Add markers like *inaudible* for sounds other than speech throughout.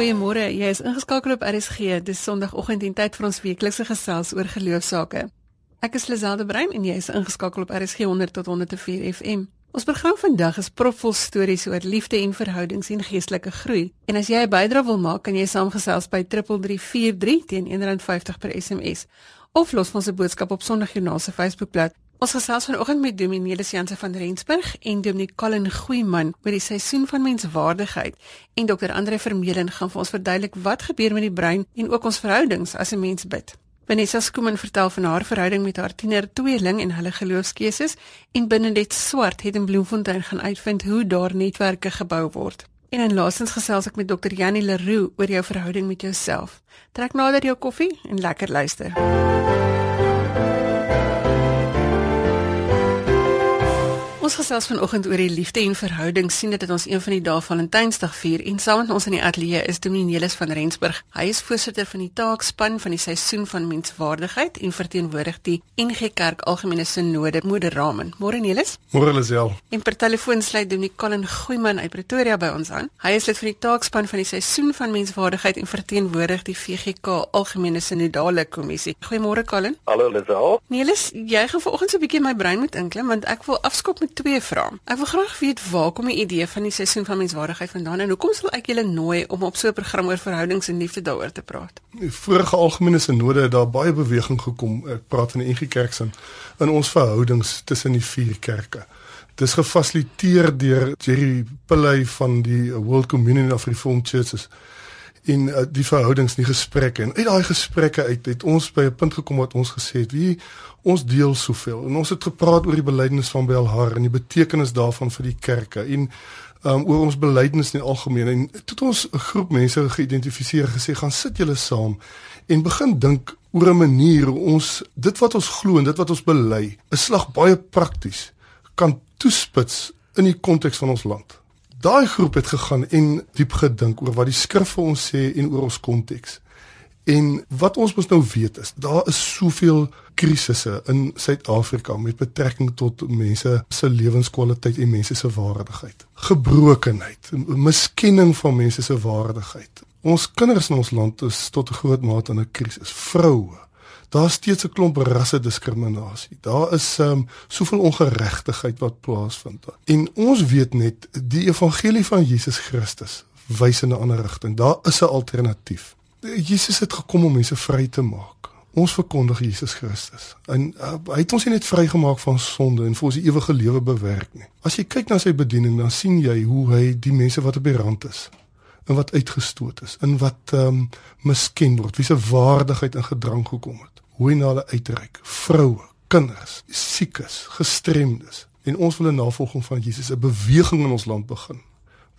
Goeiemôre. Jy is ingeskakel op RSG. Dis Sondagoggend en tyd vir ons weeklikse gesels oor geloofsake. Ek is Liselde Brein en jy is ingeskakel op RSG 100 tot 104 FM. Ons program vandag is propvol stories oor liefde en verhoudings en geestelike groei. En as jy 'n bydrae wil maak, kan jy saamgesels by 3343 teen R1.50 per SMS of los ons 'n boodskap op Sondagjoernaal se Facebookblad Ons gesels vanoggend met Dominee Janse van Rensburg en Dominee Colin Goeiman oor die seisoen van menswaardigheid en Dr Andre Vermeulen gaan vir ons verduidelik wat gebeur met die brein en ook ons verhoudings as 'n mens bid. Vanessa Skoomen vertel van haar verhouding met haar tiener tweeling en hulle geloofskeuses en binne dit swart het in Bloemfontein gaan uitvind hoe daar netwerke gebou word. En in laasens gesels ek met Dr Janie Leroux oor jou verhouding met jouself. Trek nader jou koffie en lekker luister. MUZIEK Ons gesels vanoggend oor die liefde en verhouding sien dit dat ons een van die dae Valentynsdag vier en saam met ons in die ateljee is Dominielis van Rensburg. Hy is voorsitter van die taakspan van die seisoen van menswaardigheid en verteenwoordig die NG Kerk Algemene Sinode Moderamen. Môre Nelis. Môre Lisel. En per telefoon sluit Dominie Colin Goeiman uit Pretoria by ons aan. Hy is lid van die taakspan van die seisoen van menswaardigheid en verteenwoordig die VGK Algemene Sinodale Kommissie. Goeiemôre Colin. Hallo Lisel. Nelis, jy gaan vanoggend so 'n bietjie my brein moet inklim want ek wil afskop met twee vrae. Ek wil graag weet waar kom die idee van die seisoen van menswaardigheid vandaan en hoekom sal ek julle nooi om op so 'n program oor verhoudings en liefde daaroor te praat? Die vorige algemene sinode het daar baie beweging gekom. Ek praat van die NG Kerk se in ons verhoudings tussen die vier kerke. Dis gefasiliteer deur Jerry Pillay van die World Communion of Reformed Churches in uh, die verhoudings nie gesprekke. En uit daai gesprekke uit het ons by 'n punt gekom wat ons gesê het wie ons deel soveel. En ons het gepraat oor die belydenis van Belhar en die betekenis daarvan vir die kerke en um, oor ons belydenis in die algemeen. En tot ons 'n groep mense geïdentifiseer gesê gaan sit julle saam en begin dink oor 'n manier hoe ons dit wat ons glo en dit wat ons bely 'n slag baie prakties kan toespits in die konteks van ons land daai groep het gegaan en diep gedink oor wat die skrif vir ons sê en oor ons konteks. En wat ons mos nou weet is, daar is soveel krisisse in Suid-Afrika met betrekking tot mense se lewenskwaliteit en mense se waardigheid. Gebrokenheid, miskenning van mense se waardigheid. Ons kinders in ons land is tot 'n groot mate in 'n krisis. Vroue daar's steeds 'n klomp rasse diskriminasie. Daar is um soveel ongeregtigheid wat plaasvind. En ons weet net die evangelie van Jesus Christus wys in 'n ander rigting. Daar is 'n alternatief. Jesus het gekom om mense vry te maak. Ons verkondig Jesus Christus. En uh, hy het ons nie net vrygemaak van sonde en vir ons ewige lewe bewerk nie. As jy kyk na sy bediening, dan sien jy hoe hy die mense wat op die rand is en wat uitgestoot is, en wat ehm um, misken word, wie se waardigheid in gedrang gekom het hoe hy na hulle uitreik. Vroue, kinders, siekes, gestremdes. En ons wil 'n navolging van Jesus, 'n beweging in ons land begin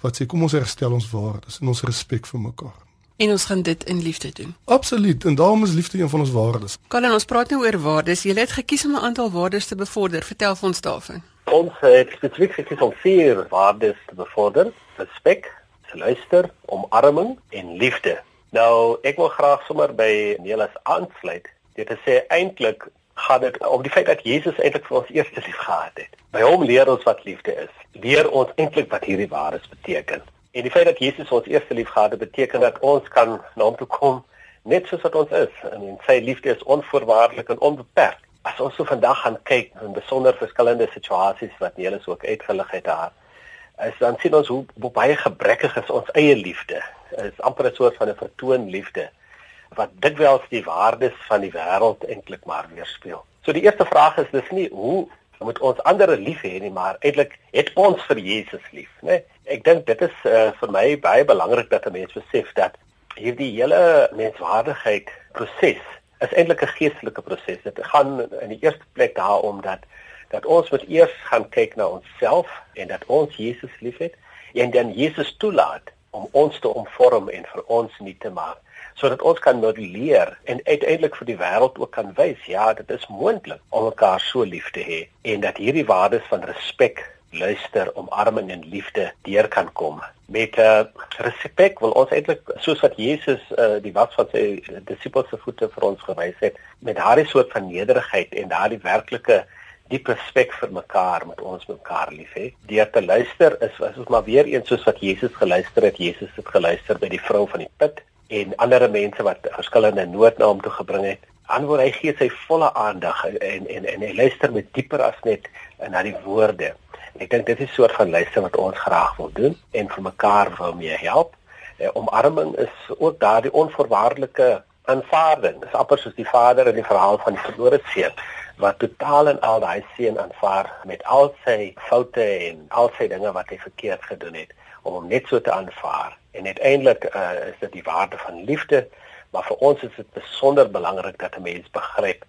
wat sê kom ons herstel ons waardes en ons respek vir mekaar. En ons gaan dit in liefde doen. Absoluut, en daarom is liefde een van ons waardes. Kan ons praat nou oor waardes. Jy het gekies om 'n aantal waardes te bevorder. Vertel vir ons daarvan. Ons het spesifiek gekies om vier waardes te bevorder: respek, luister, omarming en liefde. Nou, ek wil graag sommer by Neelas aansluit Dit is sê eintlik gaan dit om die feit dat Jesus eintlik vir ons eerste lief gehad het. By hom leer ons wat liefde is. Leer ons eintlik wat hierdie waarheid beteken. En die feit dat Jesus ons eerste lief gehad het, beteken dat ons kan na hom toe kom net soos wat ons is. En sy liefde is onvoorwaardelik en onbeperk. As ons so vandag gaan kyk in besonder verskillende situasies wat Nelis ook uitgelig het daar, is dan sien ons hoe, hoe baie gebrekkig is ons eie liefde. Dit is amper 'n soort van 'n vertoon liefde wat dikwels die waardes van die wêreld eintlik maar weerspieël. So die eerste vraag is dis nie hoe moet ons ander lief hê nie, maar eintlik het ons vir Jesus lief, né? Ek dink dit is uh, vir my baie belangrik dat 'n mens besef dat hierdie hele menswaardigheid proses is eintlik 'n geestelike proses. Dit gaan in die eerste plek daaroor dat dat ons moet eers gaan kyk na onsself en dat ons Jesus liefhet en dan Jesus toelaat om ons te omvorm en vir ons nie te maak sodat ons kan moduleer en uiteindelik vir die wêreld ook kan wys ja dit is moontlik om mekaar so lief te hê en dat hierdie waardes van respek luister omarming en liefde deur kan kom. Met uh, respek wil ons eintlik soos wat Jesus uh, die was van sy disippels se voete vir ons gewys het met daardie soort van nederigheid en daardie werklike diep respek vir mekaar met ons mekaar lief hê. Deur te luister is is ons maar weer eens soos wat Jesus geluister het. Jesus het geluister by die vrou van die put en ander mense wat verskillende nood na hom toe gebring het. Antwoord hy gee sy volle aandag en en en hy luister met dieper as net na die woorde. Ek dink dit is 'n soort van luister wat ons graag wil doen en vir mekaar wil mee help. Eh, omarming is ook daardie onvoorwaardelike aanvaarding. Dis amper soos die vader in die verhaal van die verlore seun wat totaal en al daai seun aanvaar met al sy foute en al sy dinge wat hy verkeerd gedoen het om hom net so te aanvaar. En uiteindelik uh, is dit die waarde van liefde, maar vir ons is dit besonder belangrik dat 'n mens begryp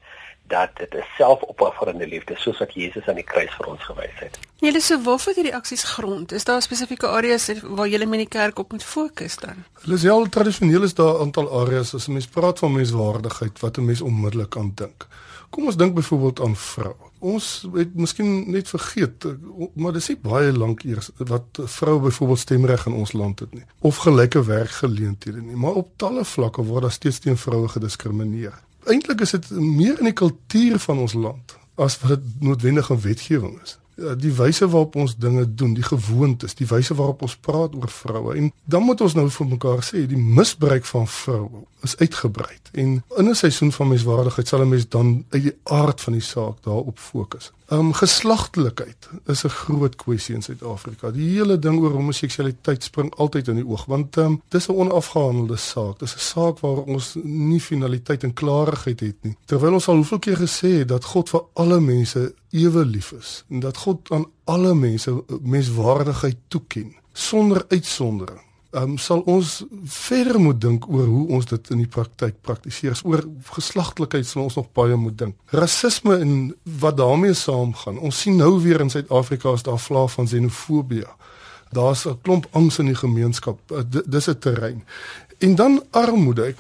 dat dit 'n selfopofferende liefde soos wat Jesus aan die kruis vir ons gewys het. Julle so waarvoor hierdie aksies grond? Is daar spesifieke areas waar julle met die kerk op moet fokus dan? Hulle is al tradisioneel is daar 'n aantal areas as 'n mens praat van menswaardigheid wat 'n mens onmiddellik aan dink. Kom ons dink byvoorbeeld aan vroue. Ons het miskien net vergeet, maar dis nie baie lank eers wat vroue byvoorbeeld stemreg in ons land het nie of gelyke werkgeleenthede nie, maar op talle vlakke word daar steeds teen vroue gediskrimineer eintlik is dit meer in die kultuur van ons land as wat dit noodwendige wetgewing is. Ja, die wyse waarop ons dinge doen, die gewoontes, die wyse waarop ons praat oor vroue en dan moet ons nou vir mekaar sê die misbruik van vroue is uitgebrei. En in 'n seisoen van menswaardigheid sal 'n mens dan uit die aard van die saak daarop fokus. Ehm um, geslagtelikheid is 'n groot kwessie in Suid-Afrika. Die hele ding oor homoseksualiteit spring altyd in die oog want ehm um, dis 'n onafgehandelde saak. Dis 'n saak waar ons nie finaliteit en klarigheid het nie. Terwyl ons al hoeveel keer gesê het dat God vir alle mense ewe lief is en dat God aan alle mense menswaardigheid toeken sonder uitsondering um, sal ons verder moet dink oor hoe ons dit in die praktyk praktiseer. Oor geslagtelikheid sal ons nog baie moet dink. Rasisme en wat daarmee saamgaan. Ons sien nou weer in Suid-Afrika is daar vlae van xenofobie. Daar's 'n klomp angs in die gemeenskap. Uh, dis 'n terrein. En dan armoede. Ek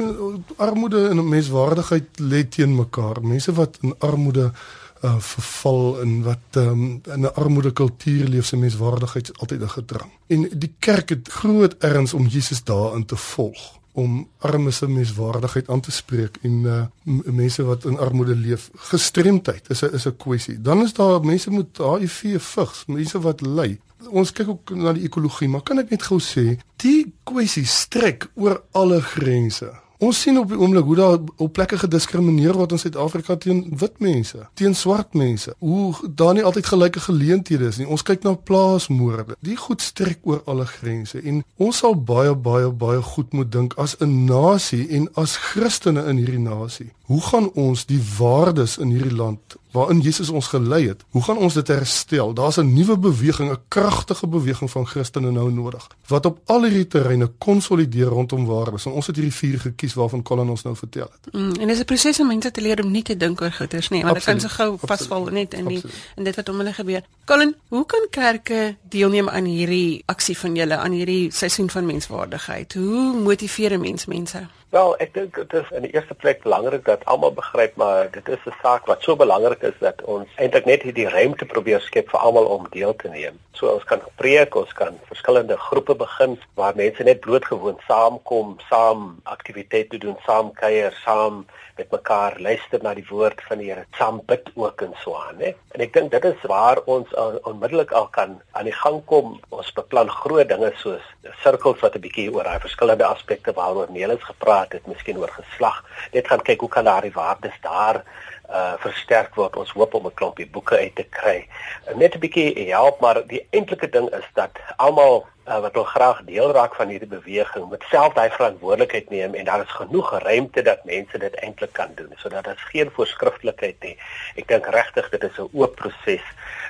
armoede en menswaardigheid lê teen mekaar. Mense wat in armoede uh, verval en wat um, in 'n armoede kultuur leef se menswaardigheid altyd 'n gedrang. En die kerk het groot erns om Jesus daarin te volg om armes se menswaardigheid aan te spreek en uh, mense wat in armoede leef. Gestremdheid is 'n is 'n kwessie. Dan is daar mense met HIV vigs, mense wat ly. Ons kyk ook na die ekologie, maar kan ek net gou sê, die kwessie strek oor alle grense. Ons sien op die oomblik hoe daar op plekke gediskrimineer word in Suid-Afrika teen wit mense, teen swart mense. Hoe daar nie altyd gelyke geleenthede is nie. Ons kyk na plaasmoorde. Die goed strek oor alle grense en ons sal baie baie baie goed moet dink as 'n nasie en as Christene in hierdie nasie. Hoe gaan ons die waardes in hierdie land waarin Jesus ons gelei het, hoe gaan ons dit herstel? Daar's 'n nuwe beweging, 'n kragtige beweging van Christene nou nodig wat op al hierdie terreine konsolideer rondom waardes. En ons het hierdie vier gekies waarvan Colin ons nou vertel het. Mm, en dis 'n proses om mense te leer om nie te dink oor goeders nie, want dit kan so gou vasval net in die Absoluut. in dit wat om hulle gebeur. Colin, hoe kan kerke deelneem aan hierdie aksie van julle aan hierdie seisoen van menswaardigheid? Hoe motiveer 'n mens mense? Wel, ek dink dit is in die eerste plek belangrik dat almal begryp maar dit is 'n saak wat so belangrik is dat ons eintlik net hierdie ruimte probeer skep vir almal om deel te neem. So ons kan preek, ons kan verskillende groepe begin waar mense net blootgewoon saamkom, saam aktiwiteite doen, saam kuier, saam met mekaar luister na die woord van die Here, saam bid ook en so aan, hè. En ek dink dit is waar ons on, onmiddellik al kan aan die gang kom. Ons beplan groot dinge soos sirkels wat 'n bietjie oor daai verskillende aspekte waaroor Nelis gepraat gepraat het, miskien oor geslag. Net gaan kyk hoe kan daardie waardes daar uh versterk word. Ons hoop om 'n klompie boeke uit te kry. Net 'n bietjie help, maar die eintlike ding is dat almal uh, wat wil graag deel raak van hierdie beweging, moet self daai verantwoordelikheid neem en daar is genoeg ruimte dat mense dit eintlik kan doen. So dat daar geen voorskriftelikheid nie. Ek dink regtig dit is 'n oop proses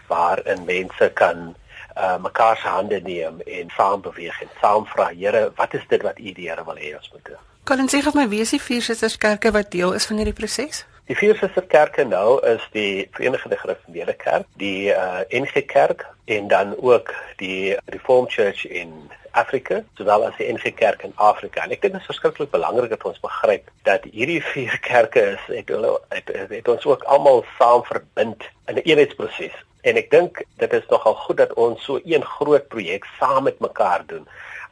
waarin mense kan uh mekaar se hande neem en saam beweeg en saam vra Here, wat is dit wat U die Here wil hê ons moet doen? Kan sê of my wie is die vier susterskerke wat deel is van hierdie proses? Die vier susterkerke nou is die Verenigde Gereformeerde Kerk, die uh, NG Kerk en dan ook die Reformed Church in Afrika, sowel as die NG Kerk in Afrika. En ek dink dit is verskriklik belangrik dat ons begryp dat hierdie *laughs* vier kerke is het hulle het, het, het ons ook almal saam verbind in 'n eenheidsproses. En ek dink dit is nogal goed dat ons so een groot projek saam met mekaar doen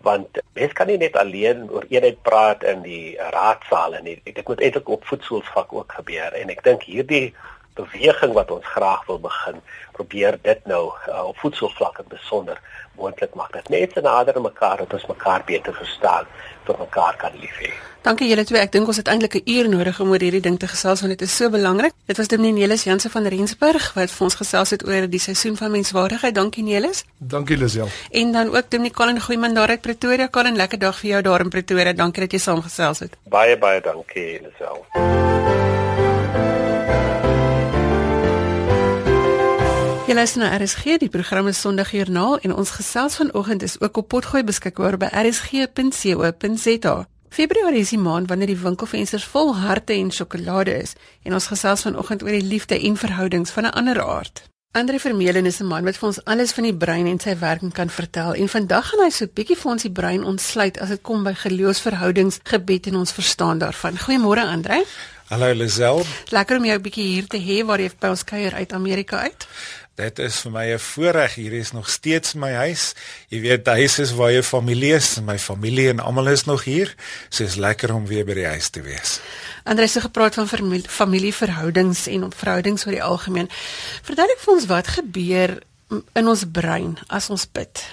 want mens kan nie net alleen oor eenheid praat in die raadsale nie. Dit moet eintlik op voetsoelsvlak ook gebeur en ek dink hierdie beweging wat ons graag wil begin, probeer dit nou uh, op voedselvlak en besonder moontlik maak dat mense nader aan mekaar dat ons mekaar beter verstaan, tot mekaar kan lief hê. Dankie julle twee. Ek dink ons het eintlik 'n uur nodig om oor hierdie ding te gesels want dit is so belangrik. Dit was Dominee Nelis Jansen van Rensburg wat vir ons gesels het oor die seisoen van menswaardigheid. Dankie Nelis. Dankie Lisel. En dan ook Dominee Colin Goeiman daar uit Pretoria. Colin, lekker dag vir jou daar in Pretoria. Dankie dat jy saamgesels het. Baie baie dankie Lisel. Jy luister na RSG, die program is Sondagjoernaal en ons gesels vanoggend is ook op potgooi beskikbaar by rsg.co.za. Februarie is die maand wanneer die winkelfensters vol harte en sjokolade is en ons gesels vanoggend oor die liefde en verhoudings van 'n ander aard. Andre Vermeulen is 'n man wat vir ons alles van die brein en sy werking kan vertel en vandag gaan hy so 'n bietjie vir ons die brein ontsluit as dit kom by geloofsverhoudings, gebed en ons verstaan daarvan. Goeiemôre Andre. Hallo Lisel. Lekker om jou 'n bietjie hier te hê waar jy by ons kuier uit Amerika uit. Dit is vir my 'n voorreg. Hier is nog steeds my huis. Jy weet, huis is waar jou familie is. My familie en almal is nog hier. So is lekker om weer by die huis te wees. Andreus het gepraat van familieverhoudings en op verhoudings oor die algemeen. Verduidelik vir ons wat gebeur in ons brein as ons bid.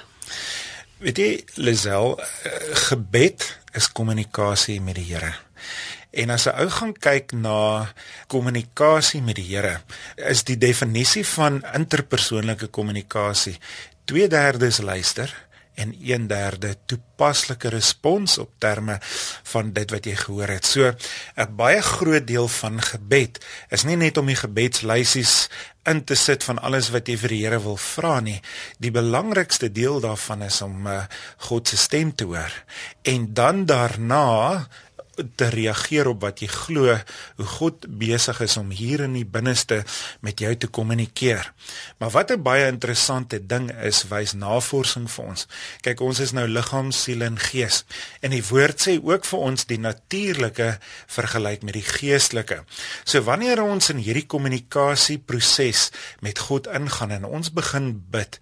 Weet jy, Lisel, eh, gebed is kommunikasie met die Here. En as 'n ou gaan kyk na kommunikasie met die Here, is die definisie van interpersoonlike kommunikasie 2/3 luister en 1/3 toepaslike respons op terme van dit wat jy gehoor het. So 'n baie groot deel van gebed is nie net om die gebedslysies in te sit van alles wat jy vir die Here wil vra nie. Die belangrikste deel daarvan is om uh, God se stem te hoor en dan daarna te reageer op wat jy glo, hoe God besig is om hier in die binneste met jou te kommunikeer. Maar wat 'n baie interessante ding is, wys navorsing vir ons. Kyk, ons is nou liggaam, siel en gees. En die woord sê ook vir ons die natuurlike vergelyk met die geestelike. So wanneer ons in hierdie kommunikasieproses met God ingaan en ons begin bid,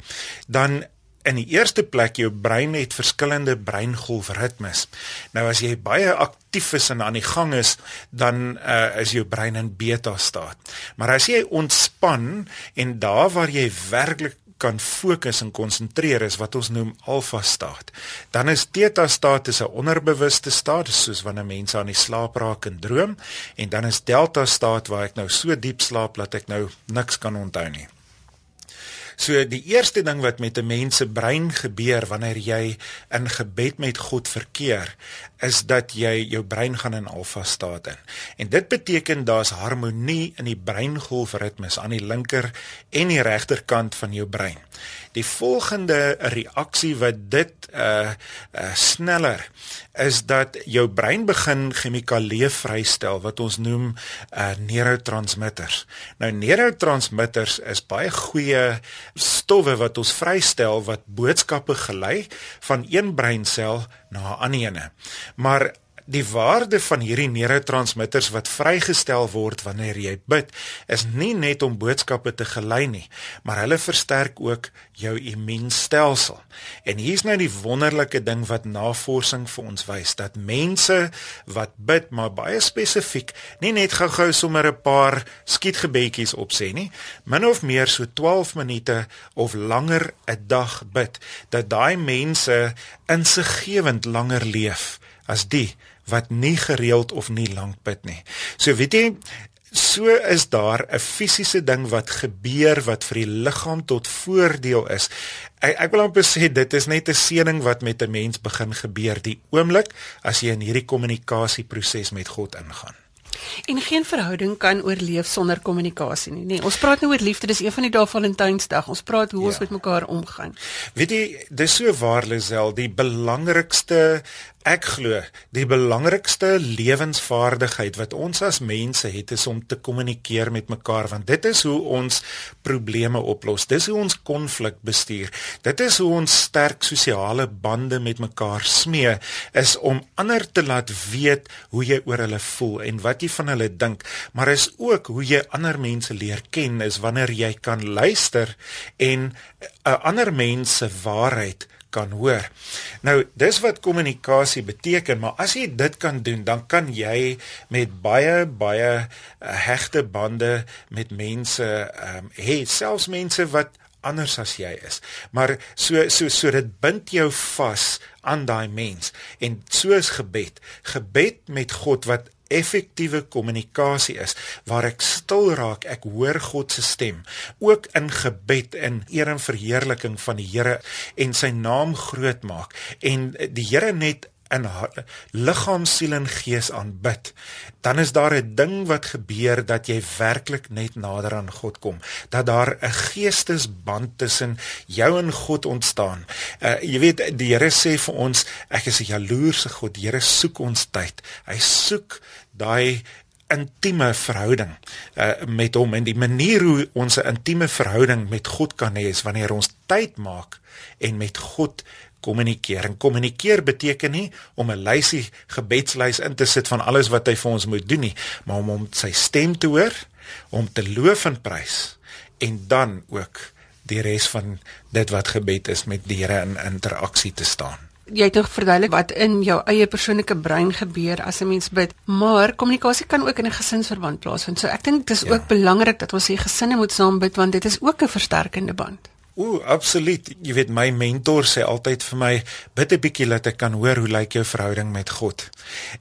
dan in die eerste plek jou brein het verskillende breingolfritmes. Nou as jy baie aktief is en aan die gang is, dan uh, is jou brein in beta staat. Maar as jy ontspan en daar waar jy werklik kan fokus en konsentreer is wat ons noem alfa staat. Dan is theta staat 'n onderbewuste staat soos wanneer mense aan die slaap raak en droom en dan is delta staat waar ek nou so diep slaap dat ek nou niks kan onthou nie. So die eerste ding wat met 'n mens se brein gebeur wanneer jy in gebed met God verkeer, is dat jy jou brein gaan in alfa staat in. En dit beteken daar's harmonie in die breingolfritmes aan die linker en die regterkant van jou brein. Die volgende reaksie wat dit uh, uh sneller is dat jou brein begin chemikalieë vrystel wat ons noem uh neurotransmitters. Nou neurotransmitters is baie goeie stowwe wat ons vrystel wat boodskappe gelei van een breinsel na 'n ander ene. Maar die waarde van hierdie neurotransmitters wat vrygestel word wanneer jy bid, is nie net om boodskappe te gelei nie, maar hulle versterk ook jou immuunstelsel. En hier's nou die wonderlike ding wat navorsing vir ons wys dat mense wat bid, maar baie spesifiek, nie net gou-gou sommer 'n paar skietgebedjies opsê nie, min of meer so 12 minute of langer 'n dag bid, dat daai mense insiggewend langer leef as die wat nie gereeld of nie lank bid nie. So weet jy, so is daar 'n fisiese ding wat gebeur wat vir die liggaam tot voordeel is. Ek ek wil amper sê dit is net 'n seëning wat met 'n mens begin gebeur die oomblik as jy in hierdie kommunikasieproses met God ingaan. En geen verhouding kan oorleef sonder kommunikasie nie. Nee, ons praat nou oor liefde. Dis een van die dae Valentynsdag. Ons praat hoe ja. ons met mekaar omgaan. Weet jy, dis so waar Lisel, die belangrikste Ek glo die belangrikste lewensvaardigheid wat ons as mense het is om te kommunikeer met mekaar want dit is hoe ons probleme oplos. Dis hoe ons konflik bestuur. Dit is hoe ons sterk sosiale bande met mekaar smee is om ander te laat weet hoe jy oor hulle voel en wat jy van hulle dink, maar is ook hoe jy ander mense leer ken is wanneer jy kan luister en 'n ander mens se waarheid kan hoor. Nou, dis wat kommunikasie beteken, maar as jy dit kan doen, dan kan jy met baie baie uh, hegte bande met mense ehm um, hê, selfs mense wat anders as jy is. Maar so so so dit bind jou vas aan daai mens en soos gebed, gebed met God wat effektiewe kommunikasie is waar ek stil raak, ek hoor God se stem, ook in gebed in eer en verheerliking van die Here en sy naam groot maak en die Here net in liggaam, siel en gees aanbid, dan is daar 'n ding wat gebeur dat jy werklik net nader aan God kom, dat daar 'n geestesband tussen jou en God ontstaan. Uh, jy weet die Here sê vir ons, ek is 'n jaloerse God. Die Here soek ons tyd. Hy soek daai intieme verhouding uh, met hom en die manier hoe ons 'n intieme verhouding met God kan hê is wanneer ons tyd maak en met God kommunikeer. En kommunikeer beteken nie om 'n lysie gebedslys in te sit van alles wat hy vir ons moet doen nie, maar om hom sy stem te hoor, om te loof en prys en dan ook die res van dit wat gebed is met die Here in interaksie te staan. Jy het nog verduidelik wat in jou eie persoonlike brein gebeur as 'n mens bid, maar kommunikasie kan ook in 'n gesinsverband plaasvind. So ek dink dit is ja. ook belangrik dat ons hier gesinne moet saam bid want dit is ook 'n versterkende band. Ooh, absoluut. Jy weet my mentor sê altyd vir my, bid 'n bietjie dat ek kan hoor hoe lyk jou verhouding met God.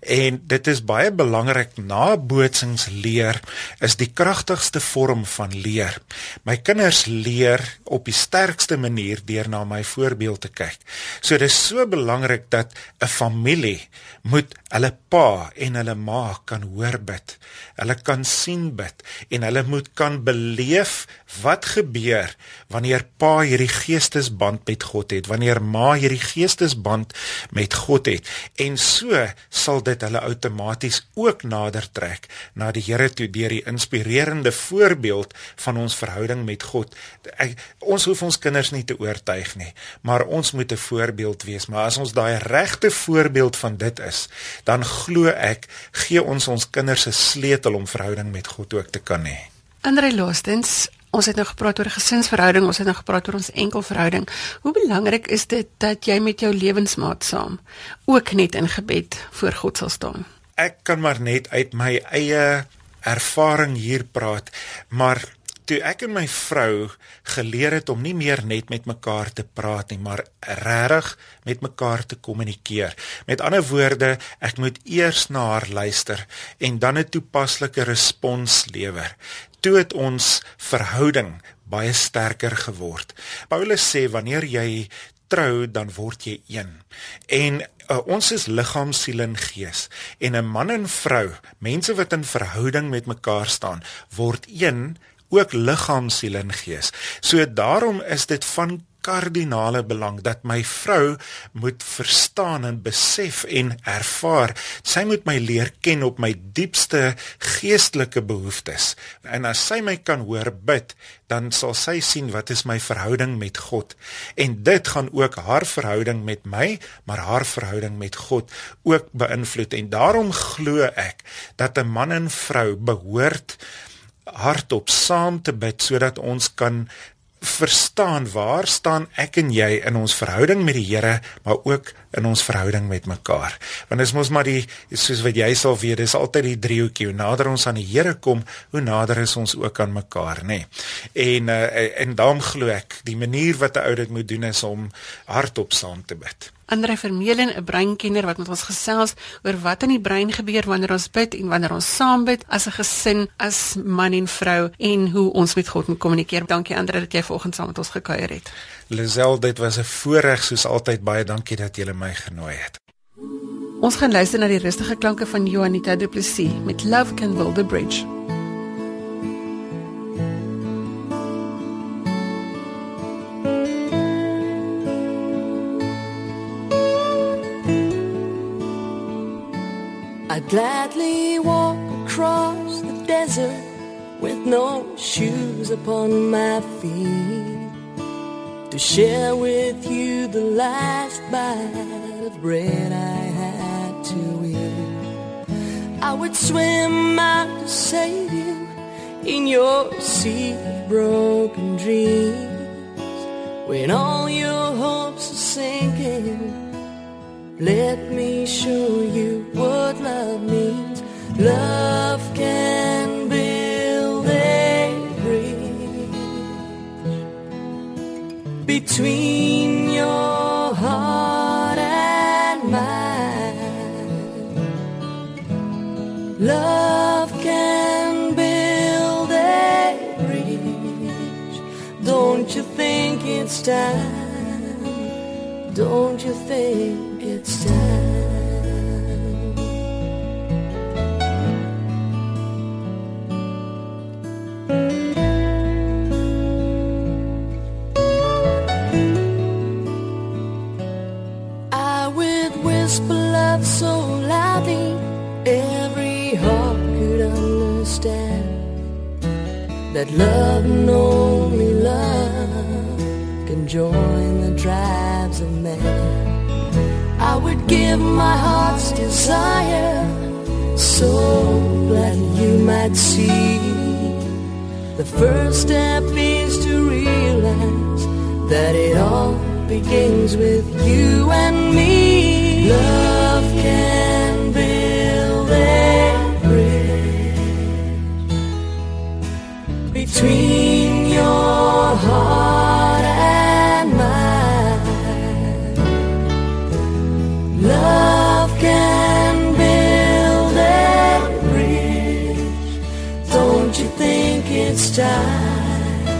En dit is baie belangrik na bootsings leer is die kragtigste vorm van leer. My kinders leer op die sterkste manier deur na my voorbeeld te kyk. So dis so belangrik dat 'n familie moet hulle pa en hulle ma kan hoor bid. Hulle kan sien bid en hulle moet kan beleef wat gebeur wanneer hierdie geestesband met God het, wanneer ma hierdie geestesband met God het. En so sal dit hulle outomaties ook nader trek na die Here toe deur die inspirerende voorbeeld van ons verhouding met God. Ek, ons hoef ons kinders nie te oortuig nie, maar ons moet 'n voorbeeld wees. Maar as ons daai regte voorbeeld van dit is, dan glo ek gee ons ons kinders 'n sleutel om verhouding met God ook te kan hê. Andre Loostens, Ons het nou gepraat oor gesinsverhouding, ons het nou gepraat oor ons enkelverhouding. Hoe belangrik is dit dat jy met jou lewensmaat saam ook net in gebed voor God sal staan? Ek kan maar net uit my eie ervaring hier praat, maar toe ek en my vrou geleer het om nie meer net met mekaar te praat nie, maar regtig met mekaar te kommunikeer. Met ander woorde, ek moet eers na haar luister en dan 'n toepaslike respons lewer toe het ons verhouding baie sterker geword. Paulus sê wanneer jy trou dan word jy een. En uh, ons is liggaam, siel en gees. En 'n man en vrou, mense wat in verhouding met mekaar staan, word een ook liggaam, siel en gees. So daarom is dit van kardinale belang dat my vrou moet verstaan en besef en ervaar. Sy moet my leer ken op my diepste geestelike behoeftes. En as sy my kan hoor bid, dan sal sy sien wat is my verhouding met God. En dit gaan ook haar verhouding met my, maar haar verhouding met God ook beïnvloed. En daarom glo ek dat 'n man en vrou behoort hardop saam te bid sodat ons kan verstaan waar staan ek en jy in ons verhouding met die Here, maar ook in ons verhouding met mekaar. Want dit is mos maar die soos wat jy sal weet, dis altyd die driehoekie. Hoe nader ons aan die Here kom, hoe nader is ons ook aan mekaar, nê. Nee. En uh, en daarom glo ek, die manier wat 'n ou dit moet doen is om hardop saam te bid. Andre Vermeulen, 'n breinkenner wat met ons gesels oor wat in die brein gebeur wanneer ons bid en wanneer ons saam bid as 'n gesin, as man en vrou en hoe ons met God moet kommunikeer. Dankie Andre dat jy vanoggend saam met ons gekuier het. Lisel, dit was 'n voorreg soos altyd. Baie dankie dat jy my genooi het. Ons gaan luister na die rustige klanke van Juanita Du Plessis met Love Can Build a Bridge. I'd gladly walk across the desert with no shoes upon my feet to share with you the last bite of bread I had to eat. I would swim out to save you in your sea of broken dreams when all your hopes are sinking. Let me show you what love means. Love can build a bridge between your heart and mine. Love can build a bridge. Don't you think it's time? Don't you think that love and only love can join the tribes of man. I would give my heart's desire so that you might see. The first step is to realize that it all begins with you and me. Love can Love can build a bridge. Don't you think it's time?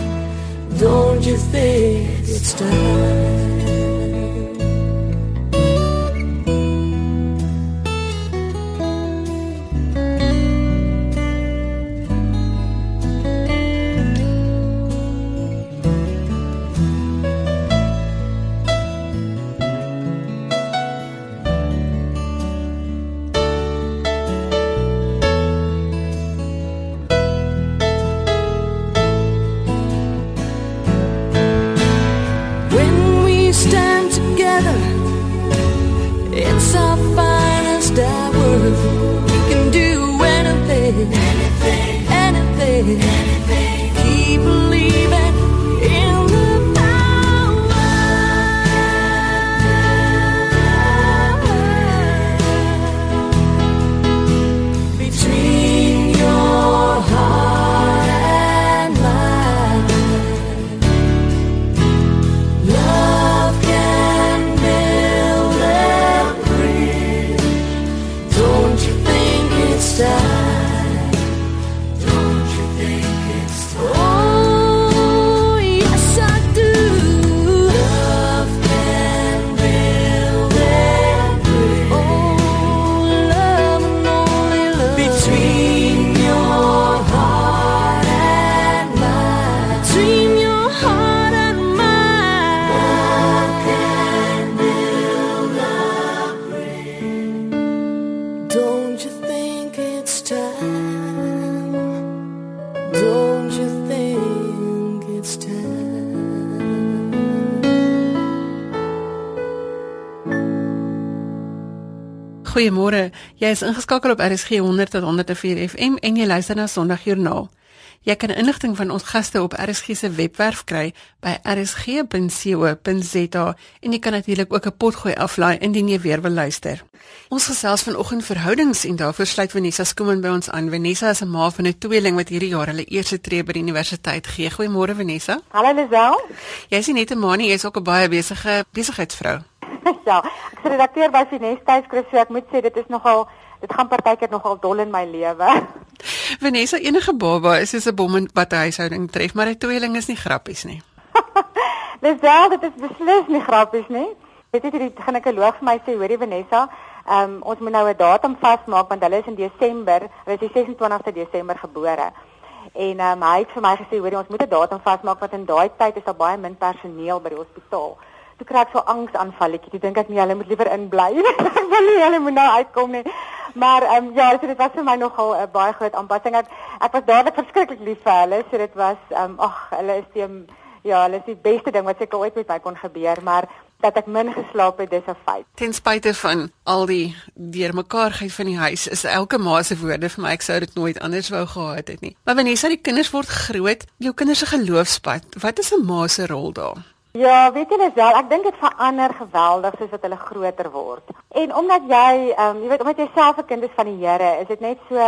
Don't you think it's time? Jy is ingeskakel op RSG 100 tot 104 FM en jy luister na Sondagjoernaal. Jy kan inligting van ons gaste op RSG se webwerf kry by rsg.co.za en jy kan natuurlik ook 'n potgooi aflaai indien jy weer wil luister. Ons gesels vanoggend verhoudings en daarvoor sluit Vanessa Skoomen by ons aan. Vanessa is 'n ma van 'n tweeling wat hierdie jaar hulle eerste tree by die universiteit gee. Goeiemôre Vanessa. Hallo Lisel. Jy is nie net 'n ma nie, jy is ook 'n baie besige besigheidsvrou. *laughs* ja, ek redakteur by Finesse tydskrif, so ek moet sê dit is nogal dit gaan partykeer nogal dol in my lewe. *laughs* Vanessa enige baba is soos 'n bom in wat 'n huishouding tref, maar 'n tweeling is nie grappies nie. *laughs* Lisel, dit is beslis nie grappies nie. Weet jy die ginekoloog vir my sê, hoorie Vanessa, ehm um, ons moet nou 'n datum vasmaak want hulle is in Desember, hulle is die 26ste Desember gebore. En ehm um, hy het vir my gesê, hoorie, ons moet 'n datum vasmaak want in daai tyd is daar baie min personeel by die hospitaal. Toe kry ek so angsaanvalletjie. Toe dink ek nee, hulle moet liewer inbly. *laughs* Ek wil nie hulle moet nou uitkom nie. Maar ehm um, ja, so dit was vir my nogal 'n uh, baie groot aanpassing. Ek ek was dadelik verskriklik lief vir hulle. So dit was ehm um, ag, hulle is die ja, hulle is die beste ding wat seker ooit met my kon gebeur, maar dat ek min geslaap het, dis 'n feit. Ten spyte van al die deurmekaarheid van die huis, is elke ma se woorde vir my ek sou dit nooit anders wou gehad het nie. Maar Vanessa, die kinders word groot, jou kinders se geloofspad. Wat is 'n ma se rol daar? Ja, weet jy Lisel, ek dink dit verander geweldig soos wat hulle groter word. En omdat jy, ehm um, jy weet omdat jy self 'n kind is van die Here, is dit net so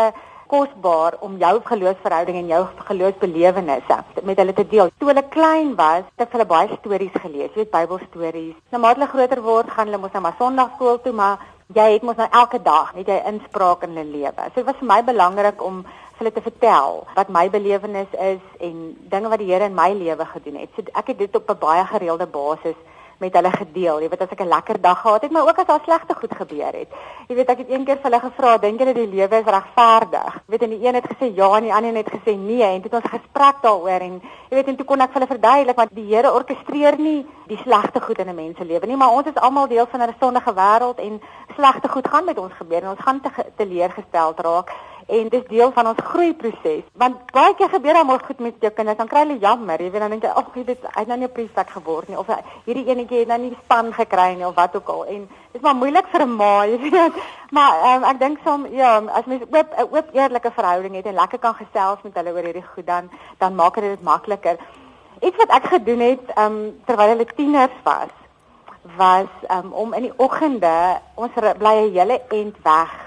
kosbaar om jou geloofsverhouding en jou geloofsbelewennisse met hulle te deel. Toe hulle klein was, het hulle baie stories gelees, jy weet Bybelstories. Nou maar hulle groter word, gaan hulle mos nou maar Sondagskool toe, maar jy het mos nou elke dag net jy inspraak in hulle lewe. So dit was vir my belangrik om vir hulle te vertel wat my belewenis is en dinge wat die Here in my lewe gedoen het. So ek het dit op 'n baie gereelde basis met hulle gedeel. Jy weet as ek 'n lekker dag gehad het, maar ook as daar slegte goed gebeur het. Jy weet ek het een keer vir hulle gevra, dink julle die lewe is regverdig? Jy weet en die een het gesê ja en die ander het gesê nee en dit het ons gesprek daaroor en jy weet en toe kon ek vir hulle verduidelik want die Here orkestreer nie die slegte goed in 'n mens se lewe nie, maar ons is almal deel van 'n sondige wêreld en slegte goed gaan met ons gebeur en ons gaan te teleurgestel raak en dis deel van ons groeiproses. Want baie keer gebeur dan maar goed met jou kinders. Dan kry hulle jammer. Jy weet dan dink jy ag hy het nou nie 'n priester geword nie. Of hierdie enetjie het nou nie span gekry nie of wat ook al. En dis maar moeilik vir 'n ma *laughs* jy weet. Maar um, ek dink soms ja as mens oop 'n oop eerlike verhouding het en lekker kan gesels met hulle oor hierdie goed dan dan maak dit dit makliker. Iets wat ek gedoen het um, terwyl hulle tieners was was um, om in die oggende ons bly 'n hele end weg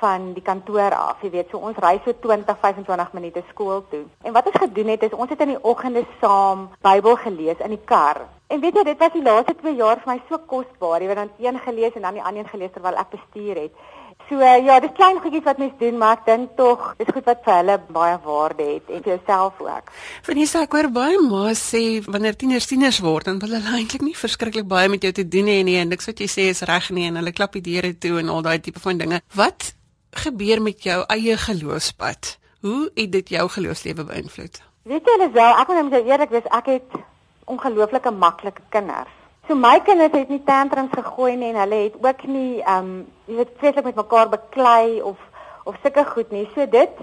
van die kantoor af. Jy weet, so ons ry so 20, 25 minute skool toe. En wat ons gedoen het is ons het in die oggende saam Bybel gelees in die kar. En weet jy, dit was die laaste 2 jaar vir my so kosbaar. Jy weet dan een gelees en dan die ander een gelees terwyl ek bestuur het. So ja, dis klein goedjies wat mens doen, maar ek dink tog dis goed wat vir hulle baie waarde het en vir jouself ook. Vanessa, ek hoor baie ma sê wanneer tieners tieners word, dan wil hulle eintlik nie verskriklik baie met jou te doen hê nie en niks wat jy sê is reg nie en hulle klap die deure toe en al daai tipe van dinge. Wat gebeur met jou eie geloofspad? Hoe het dit jou geloofslewe beïnvloed? Weet jy Lisel, ek moet net eerlik wees, ek het ongelooflike maklike kinders. So my kinders het nie tantrums gegooi nie en hulle het ook nie ehm um, jy weet vreeslik met mekaar beklei of of sulke goed nie. So dit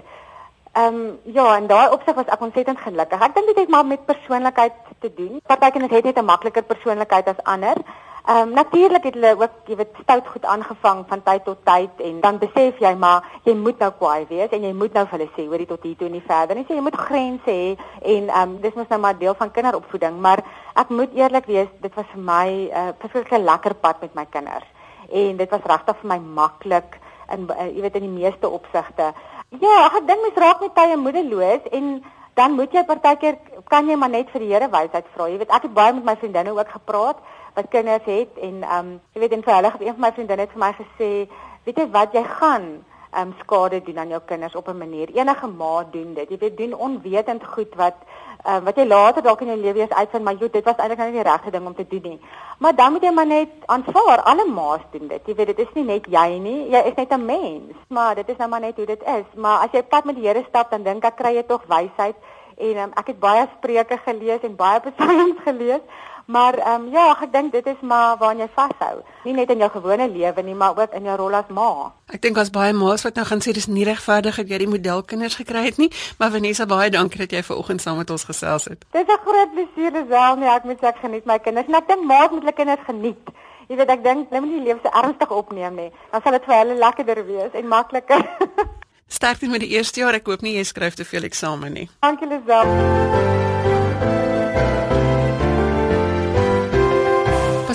ehm um, ja, en daai opsig was ek ontsettend gelukkig. Ek dink dit het maar met persoonlikheid te doen. Partykeer het net 'n makliker persoonlikheid as ander. Ehm um, natuurlik het hulle ook jy weet stout goed aangevang van tyd tot tyd en dan besef jy maar jy moet nou kwaai wees en jy moet nou vir hulle sê hoorie tot hier toe nie verder nie. So jy moet grense hê en ehm um, dis mos nou maar deel van kinderopvoeding, maar ek moet eerlik wees, dit was vir my 'n uh, verskeie lekker pad met my kinders. En dit was regtig vir my maklik in uh, jy weet in die meeste opsigte. Ja, ek dink mens raak net tye moedeloos en dan moet jy partykeer kan jy maar net vir die Here wysheid vra. Jy weet ek het baie met my vriendinne ook gepraat wat kinders het en ehm um, jy weet en vir hulle een van my vriendinne het vir my gesê, weet jy wat jy gaan ehm um, skade doen aan jou kinders op 'n manier. Enige ma doen dit. Jy weet doen onwetend goed wat ehm uh, wat jy later dalk in jou lewe eens uitvind, maar jy dit was eintlik nou nie die regte ding om te doen nie. Maar dan moet jy maar net aanvaar alle ma's doen dit. Jy weet dit is nie net jy nie. Jy is net 'n mens. Maar dit is nou maar net hoe dit is. Maar as jy pad met die Here stap, dan dink ek kry jy tog wysheid en um, ek het baie spreuke gelees en baie *laughs* psalms gelees Maar ehm um, ja, ek dink dit is maar waar jy vashou. Nie net in jou gewone lewe nie, maar ook in jou rol as ma. Ek dink as baie ma's wat nou gaan sê dis nie regverdig dat jy die modelkinders gekry het nie, maar Vanessa baie dankie dat jy ver oggend saam met ons gesels het. Dis 'n groot plesier self nie, ek moet sê ek geniet my kinders. En ek dink ma's moet hulle kinders geniet. Jy weet ek dink hulle moet die lewe se ernstig opneem nie. Dan sal dit vir hulle lekkerder wees en makliker. Sterkte met die eerste jaar. Ek hoop nie jy skryf te veel eksamen nie. Dankie Lisel.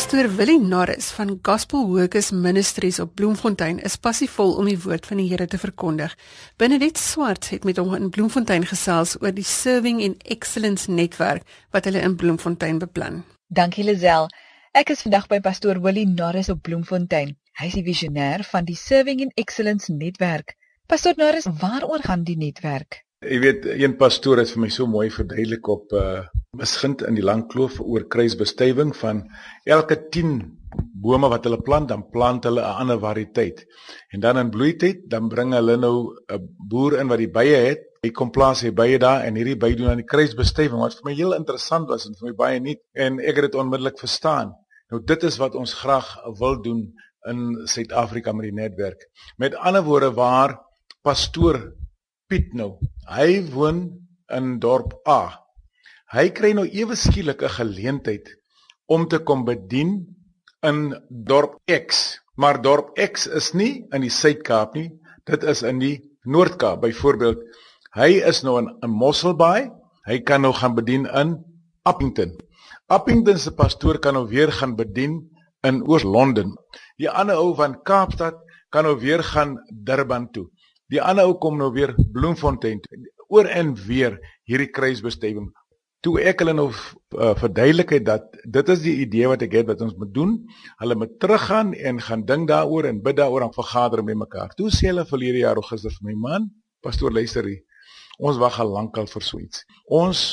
Pastor Willie Norris van Gospel Workers Ministries op Bloemfontein is passievol om die woord van die Here te verkondig. Benedict Swart het met hom in Bloemfontein gesels oor die Serving in Excellence netwerk wat hulle in Bloemfontein beplan. Dankie Lisel. Ek is vandag by Pastor Willie Norris op Bloemfontein. Hy is die visionêr van die Serving in Excellence netwerk. Pastor Norris, waaroor gaan die netwerk? Jy weet, een pastoor het vir my so mooi verduidelik op uh misgind in die lang kloof oor kruisbestuiving van elke 10 bome wat hulle plant, dan plant hulle 'n ander variëteit. En dan in bloeityd, dan bring hulle nou 'n boer in wat die bye het. Hy kom plaas hy bye daar en hierdie bye doen aan die kruisbestuiving wat vir my heel interessant was en vir my baie nuut en ek het dit onmiddellik verstaan. Nou dit is wat ons graag wil doen in Suid-Afrika met die netwerk. Met ander woorde waar pastoor Piet nou. Hy woon in dorp A. Hy kry nou ewe skielik 'n geleentheid om te kom bedien in dorp X. Maar dorp X is nie in die Suid-Kaap nie. Dit is in die Noord-Kaap. Byvoorbeeld, hy is nou in, in Mosselbaai. Hy kan nou gaan bedien in Appington. Appington se pastoor kan nou weer gaan bedien in Oos-London. Die ander ou van Kaapstad kan nou weer gaan Durban toe. Die ander ou kom nou weer Bloemfontein toe. Oor en weer hierdie kruisbestuiving. Toe ek hulle nou uh, verduidelik het dat dit is die idee wat ek het wat ons moet doen. Hulle moet teruggaan en gaan dink daaroor en bid daaroor en vergader met mekaar. Toe sê hulle verlede jaar Augustus vir my man, pastoor luister hier. Ons wag al lankal vir so iets. Ons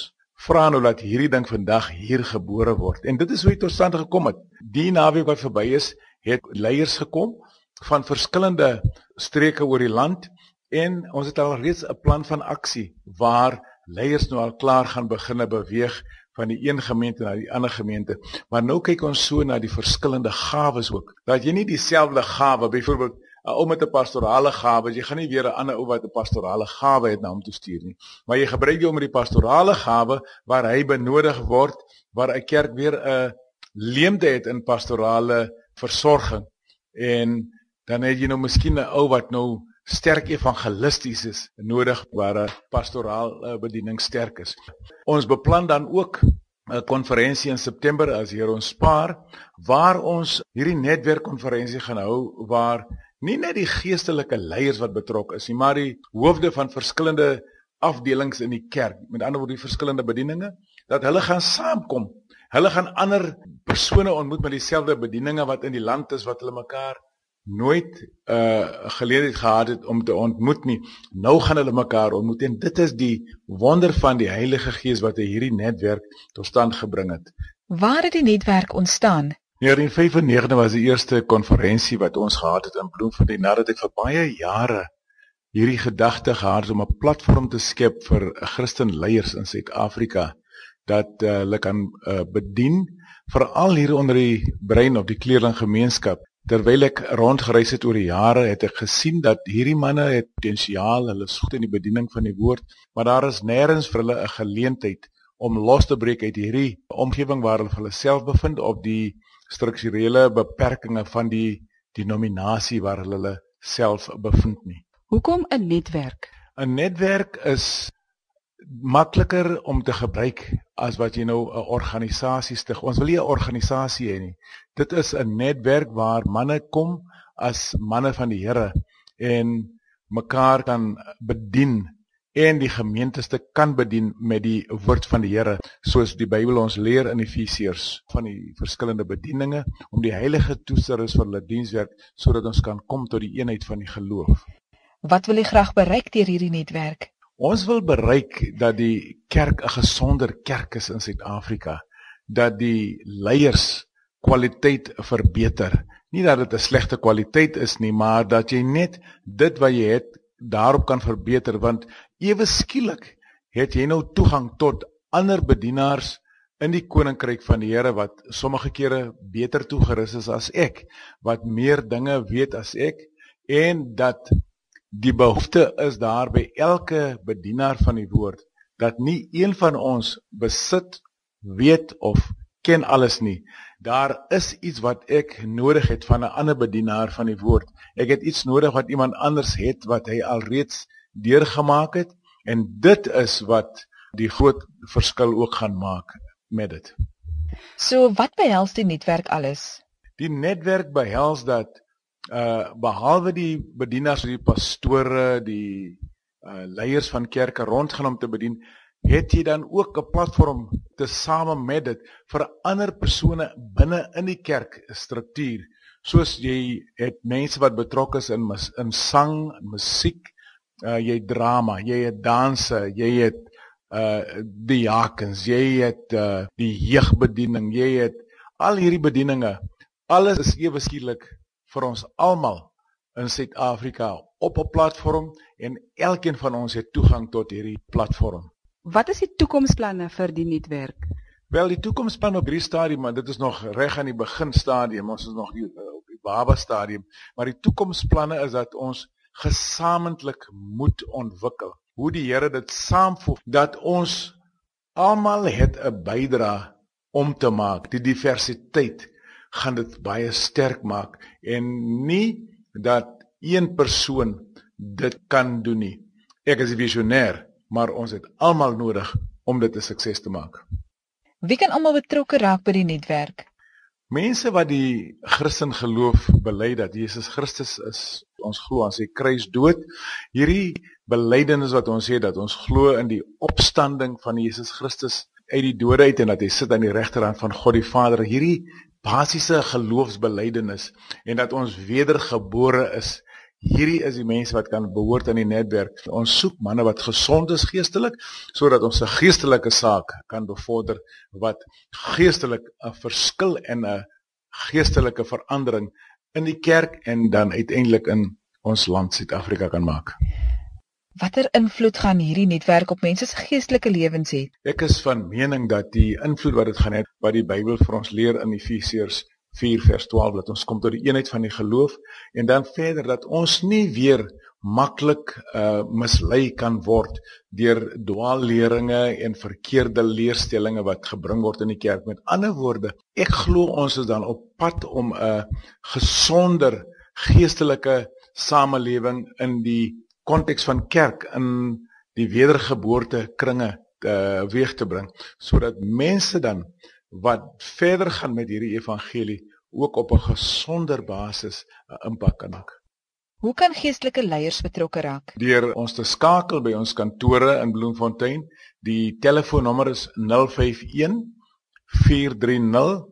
vra nou dat hierdie ding vandag hier gebore word. En dit is hoe dit tot stand gekom het. Die naweek wat verby is, het leiers gekom van verskillende streke oor die land en ons het al reeds 'n plan van aksie waar leiers nou al klaar gaan beginne beweeg van die een gemeente na die ander gemeente. Maar nou kyk ons so na die verskillende gawes ook. Dat jy nie dieselfde gawe, byvoorbeeld 'n ou met 'n pastorale gawe, jy gaan nie weer 'n ander ou wat 'n pastorale gawe het na hom toe stuur nie. Maar jy gebruik hom met die pastorale gawe waar hy benodig word, waar 'n kerk weer 'n leemte het in pastorale versorging. En dan het jy nou miskien 'n ou wat nou sterk evangelisties is nodig waar 'n pastoraal uh, bediening sterk is. Ons beplan dan ook 'n konferensie in September as hier ons spaar waar ons hierdie netwerkkonferensie gaan hou waar nie net die geestelike leiers wat betrokke is nie, maar die hoofde van verskillende afdelings in die kerk, met ander woorde die verskillende bedieninge, dat hulle gaan saamkom. Hulle gaan ander persone ontmoet met dieselfde bedieninge wat in die land is wat hulle mekaar nooit 'n uh, geleentheid gehad het om te ontmoet nie. Nou gaan hulle mekaar ontmoet en dit is die wonder van die Heilige Gees wat hierdie netwerk tot stand gebring het. Waar het die netwerk ontstaan? In 1995 was die eerste konferensie wat ons gehad het in Bloemfontein nadat ek vir baie jare hierdie gedagte gehad het om 'n platform te skep vir Christen leiers in Suid-Afrika dat uh, hulle kan uh, bedien veral hier onder die brein of die kleerling gemeenskap Terwyl ek rondgereis het oor die jare, het ek gesien dat hierdie manne het potensiaal, hulle is goed in die bediening van die woord, maar daar is nêrens vir hulle 'n geleentheid om los te breek uit hierdie omgewing waar hulle hulle self bevind op die strukturele beperkings van die denominasie waar hulle hulle self bevind nie. Hoekom 'n netwerk? 'n Netwerk is makliker om te gebruik as wat jy nou 'n organisasie stig. Ons wil nie 'n organisasie hê nie. Dit is 'n netwerk waar manne kom as manne van die Here en mekaar kan bedien en die gemeenteste kan bedien met die woord van die Here soos die Bybel ons leer in Efesiërs van die verskillende bedieninge om die heilige toeserus vir hulle dienswerk sodat ons kan kom tot die eenheid van die geloof. Wat wil jy graag bereik deur hierdie netwerk? Ons wil bereik dat die kerk 'n gesonder kerk is in Suid-Afrika, dat die leiers kwaliteit verbeter. Nie dat dit 'n slegte kwaliteit is nie, maar dat jy net dit wat jy het daarop kan verbeter want ewe skielik het jy nou toegang tot ander bedienaars in die koninkryk van die Here wat sommige kere beter toegerus is as ek, wat meer dinge weet as ek en dat Die behoefte is daar by elke bedienaar van die woord dat nie een van ons besit, weet of ken alles nie. Daar is iets wat ek nodig het van 'n ander bedienaar van die woord. Ek het iets nodig wat iemand anders het wat hy alreeds deurgemaak het en dit is wat die groot verskil ook gaan maak met dit. So wat behels die netwerk alles? Die netwerk behels dat uh behalwe die bedienaars die pastore die uh leiers van kerke rondgaan om te bedien het jy dan ook 'n platform te same met dit vir ander persone binne in die kerk struktuur soos jy het mense wat betrokke is in in sang en musiek uh jy drama jy het danse jy het uh die jakens jy het uh die jeugbediening jy het al hierdie bedieninge alles is ewe skielik vir ons almal in Suid-Afrika op 'n platform en elkeen van ons het toegang tot hierdie platform. Wat is die toekomsplanne vir die netwerk? Wel, die toekomsplan op hierdie stadium, maar dit is nog reg aan die begin stadium. Ons is nog hier eh, op die baba stadium, maar die toekomsplanne is dat ons gesamentlik moet ontwikkel. Hoe die Here dit saamvoeg dat ons almal het 'n bydrae om te maak, die diversiteit gaan dit baie sterk maak en nie dat een persoon dit kan doen nie. Ek is 'n visionêr, maar ons het almal nodig om dit 'n sukses te maak. Wie kan almal betrokke raak by die netwerk? Mense wat die Christen geloof bely dat Jesus Christus is, ons glo aan sy kruisdood. Hierdie belydenis wat ons sê dat ons glo in die opstanding van Jesus Christus uit die dode uit en dat hy sit aan die regterhand van God die Vader. Hierdie basiese geloofsbelydenis en dat ons wedergebore is Hierdie is die mense wat kan behoort aan die netwerk. Ons soek manne wat gesond is geestelik sodat ons 'n geestelike saak kan bevorder wat geestelik 'n verskil en 'n geestelike verandering in die kerk en dan uiteindelik in ons land Suid-Afrika kan maak. Watter invloed gaan hierdie netwerk op mense se geestelike lewens hê? Ek is van mening dat die invloed wat dit gaan hê wat die Bybel vir ons leer in Efesiërs 4 vers 12 dat ons kom tot die eenheid van die geloof en dan verder dat ons nie weer maklik uh mislei kan word deur dwaalleringe en verkeerde leerstellings wat gebring word in die kerk. Met ander woorde, ek glo ons is dan op pad om 'n gesonder geestelike samelewing in die konteks van kerk in die wedergeboorte kringe uh weeg te bring sodat mense dan wat verder gaan met hierdie evangelie ook op 'n gesonder basis 'n impak kan maak. Hoe kan geestelike leiers betrokke raak? Deur ons te skakel by ons kantore in Bloemfontein. Die telefoonnommer is 051 430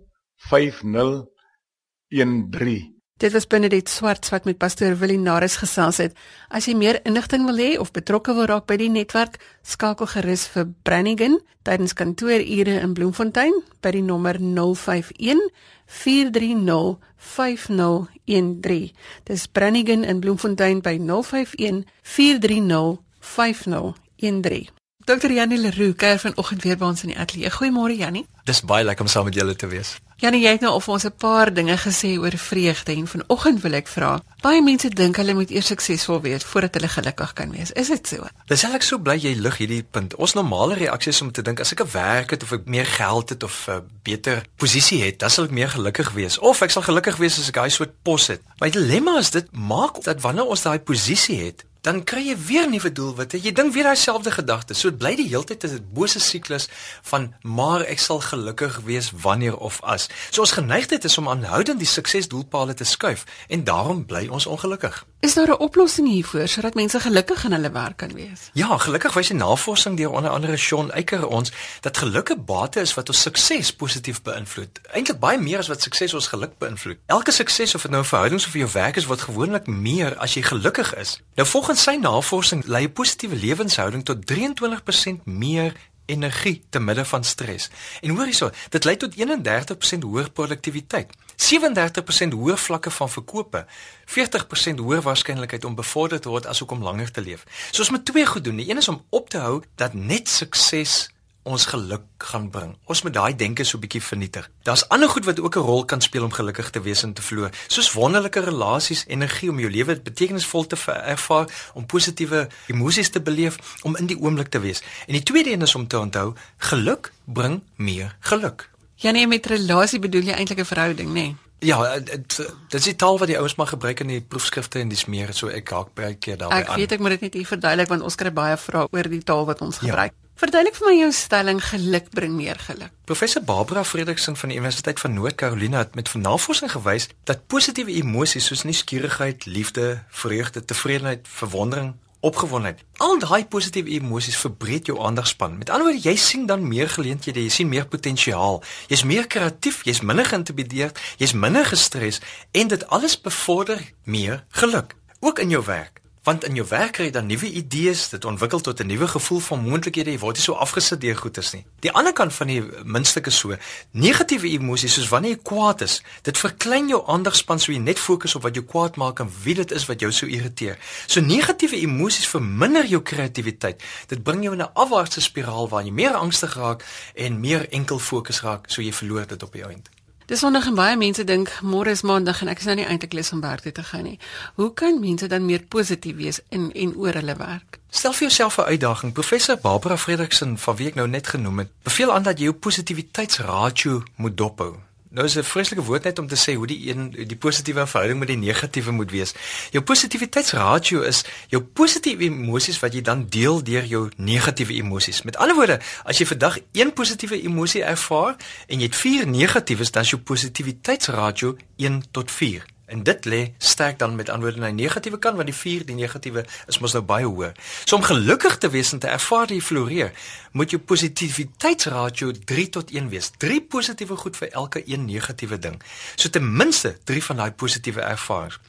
5013. Dit was Benedict Swart wat met pastoor Willie Naris gesels het. As jy meer inligting wil hê of betrokke wil raak by die netwerk, skakel gerus vir Brannigan tydens kantoorure in Bloemfontein by die nommer 051 430 5013. Dis Brannigan in Bloemfontein by 051 430 5013. Dr. Janie Leroux kuier vanoggend weer by ons in die ateljee. Goeiemôre Janie. Dis baie lekker om saam met julle te wees. Janie, jy het nou vir ons 'n paar dinge gesê oor vreugde en vanoggend wil ek vra. Baie mense dink hulle moet eers suksesvol wees voordat hulle gelukkig kan wees. Is dit so? Dis eintlik so bly jy lig hierdie punt. Ons normale reaksie is om te dink as ek 'n werk het of ek meer geld het of 'n beter posisie het, dan sal ek meer gelukkig wees of ek sal gelukkig wees as ek daai soort pos het. My dilemma is dit maak dat wanneer ons daai posisie het, dan kry jy weer nuwe doelwitte. Jy dink weer dieselfde gedagtes. So dit bly die hele tyd 'n bose siklus van maar ek sal gelukkig wees wanneer of as. So ons geneigtheid is om aanhoudend die suksesdoelpale te skuif en daarom bly ons ongelukkig. Is daar 'n oplossing hiervoor sodat mense gelukkig in hulle werk kan wees? Ja, gelukkig wys die navorsing deur onder andere Sean Eiker ons dat gelukkige bate is wat ons sukses positief beïnvloed. Eintlik baie meer as wat sukses ons geluk beïnvloed. Elke sukses of dit nou 'n verhouding of jou werk is, word gewoonlik meer as jy gelukkig is. Nou volgens Volgens sy navorsing lei 'n positiewe lewenshouding tot 23% meer energie te midde van stres. En hoor hierso, dit lei tot 31% hoër produktiwiteit, 37% hoër vlakke van verkope, 40% hoër waarskynlikheid om bevorder te word asook om langer te leef. So ons moet twee goed doen. Die een is om op te hou dat net sukses ons geluk gaan bring. Ons moet daai denke so bietjie vernietig. Daar's ander goed wat ook 'n rol kan speel om gelukkig te wees en te vloei, soos wonderlike relasies, energie om jou lewe betekenisvol te ervaar, om positiewe emosies te beleef, om in die oomblik te wees. En die tweede een is om te onthou, geluk bring meer geluk. Ja nee, met relasie bedoel jy eintlik 'n verhouding, nê? Nee? Ja, dit is die taal wat die ouens maar gebruik in die proefskrifte en dis meer so ek haak baie keer daarby aan. Ek weet ek moet dit net hier verduidelik want ons kry baie vrae oor die taal wat ons ja. gebruik. Ja. Verduidelik vir my jou stelling geluk bring meer geluk. Professor Barbara Frederickson van die Universiteit van Noord-Carolina het met navorsing gewys dat positiewe emosies soos nuuskierigheid, liefde, vreugde, tevredenheid, verwondering, opgewondenheid, al daai positiewe emosies verbreek jou aandagspan. Met ander woorde, jy sien dan meer geleenthede, jy sien meer potensiaal. Jy's meer kreatief, jy's minder geïntimideerd, jy's minder gestres en dit alles bevorder meer geluk, ook in jou werk want in jou werk kry jy dan nuwe idees, dit ontwikkel tot 'n nuwe gevoel van moontlikhede. Jy word nie so afgesit deur goeters nie. Die ander kant van die muntstuk is so, negatiewe emosies soos wanneer jy kwaad is, dit verklein jou aandagspan so jy net fokus op wat jou kwaad maak en wie dit is wat jou so irriteer. So negatiewe emosies verminder jou kreatiwiteit. Dit bring jou in 'n afwaartse spiraal waar jy meer angstig raak en meer enkel fokus raak, so jy verloor dit op die einde. Dis sonderdag en baie mense dink môre is maandag en ek is nou nie eintlik lus om werk toe te gaan nie. Hoe kan mense dan meer positief wees in en oor hulle werk? Stel vir jouself 'n uitdaging. Professor Barbara Frederickson van wie ek nou net genoem het, beveel aan dat jy jou positiwiteitsratio moet dophou. Nou is 'n vreeslike woord net om te sê hoe die een die positiewe verhouding met die negatiewe moet wees. Jou positiwiteitsratio is jou positiewe emosies wat jy dan deel deur jou negatiewe emosies. Met ander woorde, as jy vandag een positiewe emosie ervaar en jy het 4 negatiefes, dan is jou positiwiteitsratio 1 tot 4. En dit lê sterk dan met antwoorde na die negatiewe kant want die 4 die negatiewe is mos nou baie hoër. So om gelukkig te wees en te ervaar jy floreer, moet jou positiwiteitsratio 3 tot 1 wees. 3 positiewe goed vir elke 1 negatiewe ding. So ten minste 3 van daai positiewe ervarings.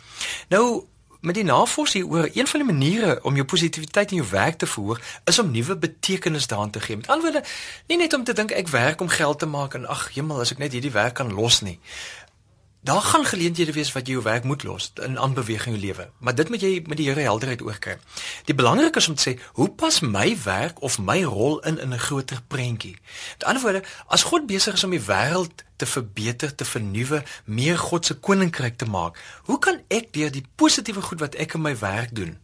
Nou met die navorsing oor een van die maniere om jou positiwiteit in jou werk te verhoog is om nuwe betekenis daaraan te gee. Met ander woorde, nie net om te dink ek werk om geld te maak en ag hemel as ek net hierdie werk kan los nie. Daar gaan geleenthede wees wat jy jou werk moet los in aanbeweging in jou lewe, maar dit moet jy met die Here helderheid oorkry. Die belangrike is om te sê, hoe pas my werk of my rol in in 'n groter prentjie? Met ander woorde, as God besig is om die wêreld te verbeter, te vernuwe, meer God se koninkryk te maak, hoe kan ek deur die positiewe goed wat ek in my werk doen,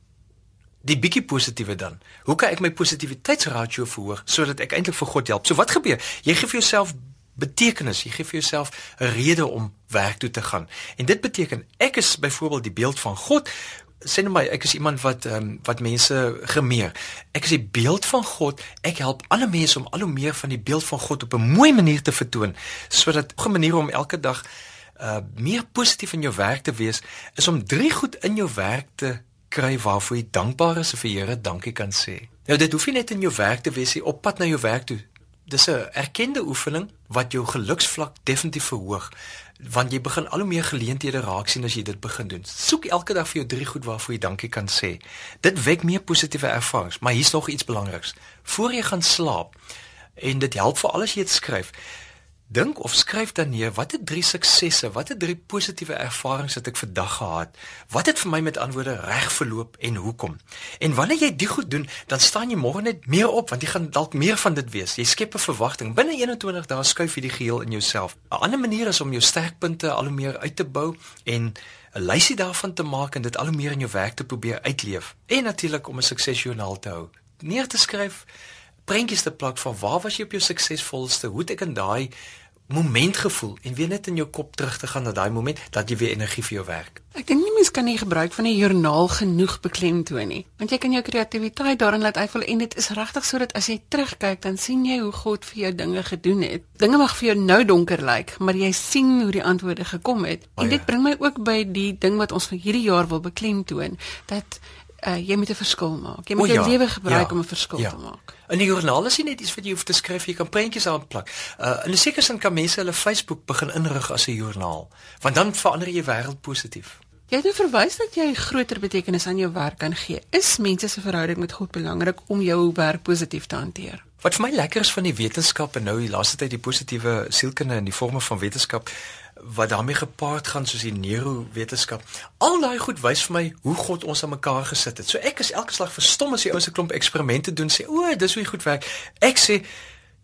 die bietjie positiewe dan, hoe kan ek my positiwiteitsratio verhoog sodat ek eintlik vir God help? So wat gebeur? Jy gee vir jouself betekenis. Jy gee vir jouself 'n rede om werk toe te gaan. En dit beteken ek is byvoorbeeld die beeld van God. Sê net my, ek is iemand wat ehm um, wat mense gemeer. Ek is die beeld van God. Ek help ander mense om al hoe meer van die beeld van God op 'n mooi manier te vertoon sodat 'n manier om elke dag uh meer positief in jou werk te wees is om drie goed in jou werk te kry waarvoor jy dankbaar is en vir Here dankie kan sê. Nou dit hoef nie net in jou werk te wees nie, op pad na jou werk toe dis 'n erkende oefening wat jou geluksvlak definitief verhoog want jy begin al hoe meer geleenthede raak sien as jy dit begin doen. Soek elke dag vir jou drie goed waarvoor jy dankie kan sê. Dit wek meer positiewe ervarings, maar hier's nog iets belangriks. Voor jy gaan slaap en dit help vir alles jy dit skryf. Dink of skryf dan neer watter drie suksesse, watter drie positiewe ervarings het ek vandag gehad? Wat het vir my met antwoorde reg verloop en hoekom? En wanneer jy dit goed doen, dan staan jy môre net meer op want jy gaan dalk meer van dit wees. Jy skep 'n verwagting. Binne 21 dae skuif jy die geheel in jouself. 'n Ander manier is om jou sterkpunte al hoe meer uit te bou en 'n lysie daarvan te maak en dit al hoe meer in jou werk te probeer uitleef. En natuurlik om 'n suksesjoernaal te hou. Neer te skryf prentjies te plak van waar was jy op jou suksesvolste? Hoe het ek in daai moment gevoel en weer net in jou kop terug te gaan na daai moment dat jy weer energie vir jou werk. Ek dink nie mens kan nie gebruik van 'n joernaal genoeg beklemtoon nie, want jy kan jou kreatiwiteit daarin laat uitval en dit is regtig sodat as jy terugkyk dan sien jy hoe God vir jou dinge gedoen het. Dinge mag vir jou nou donker lyk, maar jy sien hoe die antwoorde gekom het. Oh, en dit ja. bring my ook by die ding wat ons vir hierdie jaar wil beklemtoon dat uh, jy moet 'n verskil maak. Jy moet jou ja. lewe gebruik ja. om 'n verskil ja. te maak. In die joernaal is nie net iets wat jy hoef te skryf, jy kan prentjies aanplak. Uh in 'n sekere sin kan mense hulle Facebook begin inrig as 'n joernaal, want dan verander jy wêreld positief. Jy het nou verwys dat jy groter betekenis aan jou werk kan gee. Is mense se verhouding met God belangrik om jou werk positief te hanteer? Wat vir my lekker is van die wetenskap en nou die laaste tyd die positiewe sielkunde in die forme van wetenskap wat daarmee gepaard gaan soos die neurowetenskap. Al daai goed wys vir my hoe God ons aan mekaar gesit het. So ek is elke slag verstom as die ouens 'n klomp eksperimente doen sê, "O, dis hoe goed werk." Ek sê,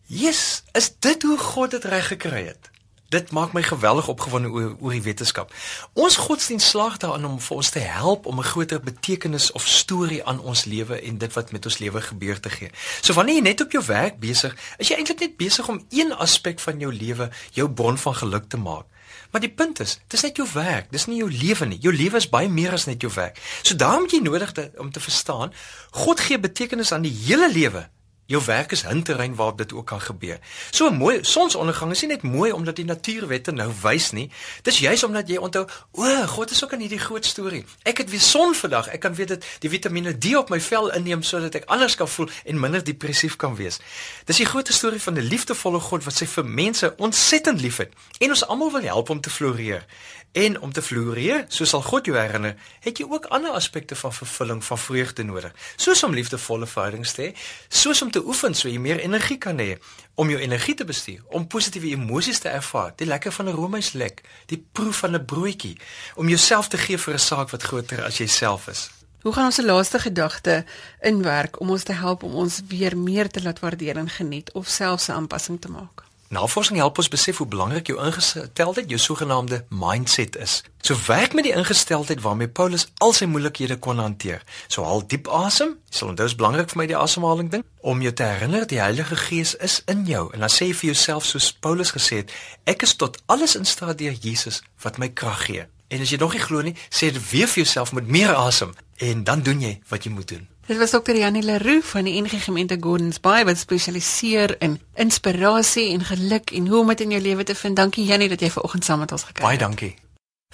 "Yes, is dit hoe God dit reg gekry het?" Dit maak my geweldig opgewonde oor oor die wetenskap. Ons godsdienst slaag daarin om vir ons te help om 'n groter betekenis of storie aan ons lewe en dit wat met ons lewe gebeur te gee. So wanneer jy net op jou werk besig, is jy eintlik net besig om een aspek van jou lewe jou bron van geluk te maak. Maar die punt is, dis net jou werk, dis nie jou lewe nie. Jou lewe is baie meer as net jou werk. So daarom jy nodig te, om te verstaan, God gee betekenis aan die hele lewe Jou werk is hinterrein waar dit ook kan gebeur. So mooi sonsondergang is nie net mooi omdat die natuurwette nou wys nie. Dis juis omdat jy onthou, o, God is ook in hierdie groot storie. Ek het weer son vandag. Ek kan weet dit die Vitamiene D op my vel inneem sodat ek anders kan voel en minder depressief kan wees. Dis die groot storie van 'n liefdevolle God wat sy vir mense ontsettend liefhet en ons almal wil help om te floreer. En om te floreer, soos sal God jou herinner, het jy ook ander aspekte van vervulling van vreugde nodig. Soos om liefdevolle verhoudings te hê, soos om te oefen so jy meer energie kan hê, om jou energie te bestuur, om positiewe emosies te ervaar, die lekker van 'n roomhuislek, die proef van 'n broodjie, om jouself te gee vir 'n saak wat groter as jouself is. Hoe gaan ons se laaste gedagte inwerk om ons te help om ons weer meer te laat waardeer en geniet of selfs 'n aanpassing te maak? Navorsing help ons besef hoe belangrik jou ingesteldheid, jou sogenaamde mindset is. So werk met die ingesteldheid waarmee Paulus al sy moeilikhede kon hanteer. So haal diep asem. Jy sal onthou dit is belangrik vir my die asemhaling ding om jou te herinner die Heilige Gees is in jou en dan sê jy vir jouself soos Paulus gesê het, ek is tot alles in staat deur Jesus wat my krag gee. En as jy nog nie glo nie, sê dit weer vir jouself met meer asem en dan doen jy wat jy moet doen. Dit was Dr. Janie Leroux van die NG Gemeente Gordons Bay wat spesialiseer in inspirasie en geluk en hoe om dit in jou lewe te vind. Dankie Janie dat jy vanoggend saam met ons gekyk het. Baie dankie.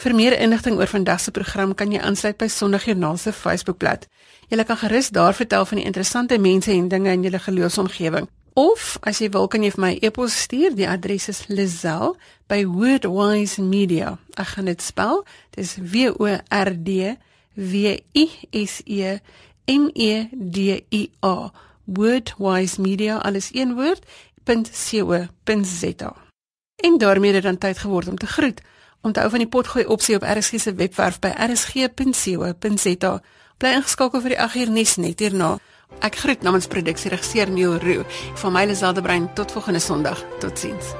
Vir meer inligting oor vandag se program kan jy aansluit by Sondagjoernaal se Facebookblad. Jy kan gerus daar vertel van die interessante mense en dinge in jou geloofsomgewing. Of as jy wil, kan jy vir my e-pos stuur. Die adres is Lizel by Wordwise Media. Ek gaan dit spel. Dit is W O R D W I S E M E D I A. Wordwise Media alles een woord. .co.za. En daarmee het dit dan tyd geword om te groet. Onthou van die potgooi opsie op RSG se webwerf by rsg.co.za. Bly ingeskakel vir die 8 uur nuus net hierna. Ek groet namens produksieregisseur Neil Roo. Van my Liselde Brein tot volgende Sondag. Totsiens.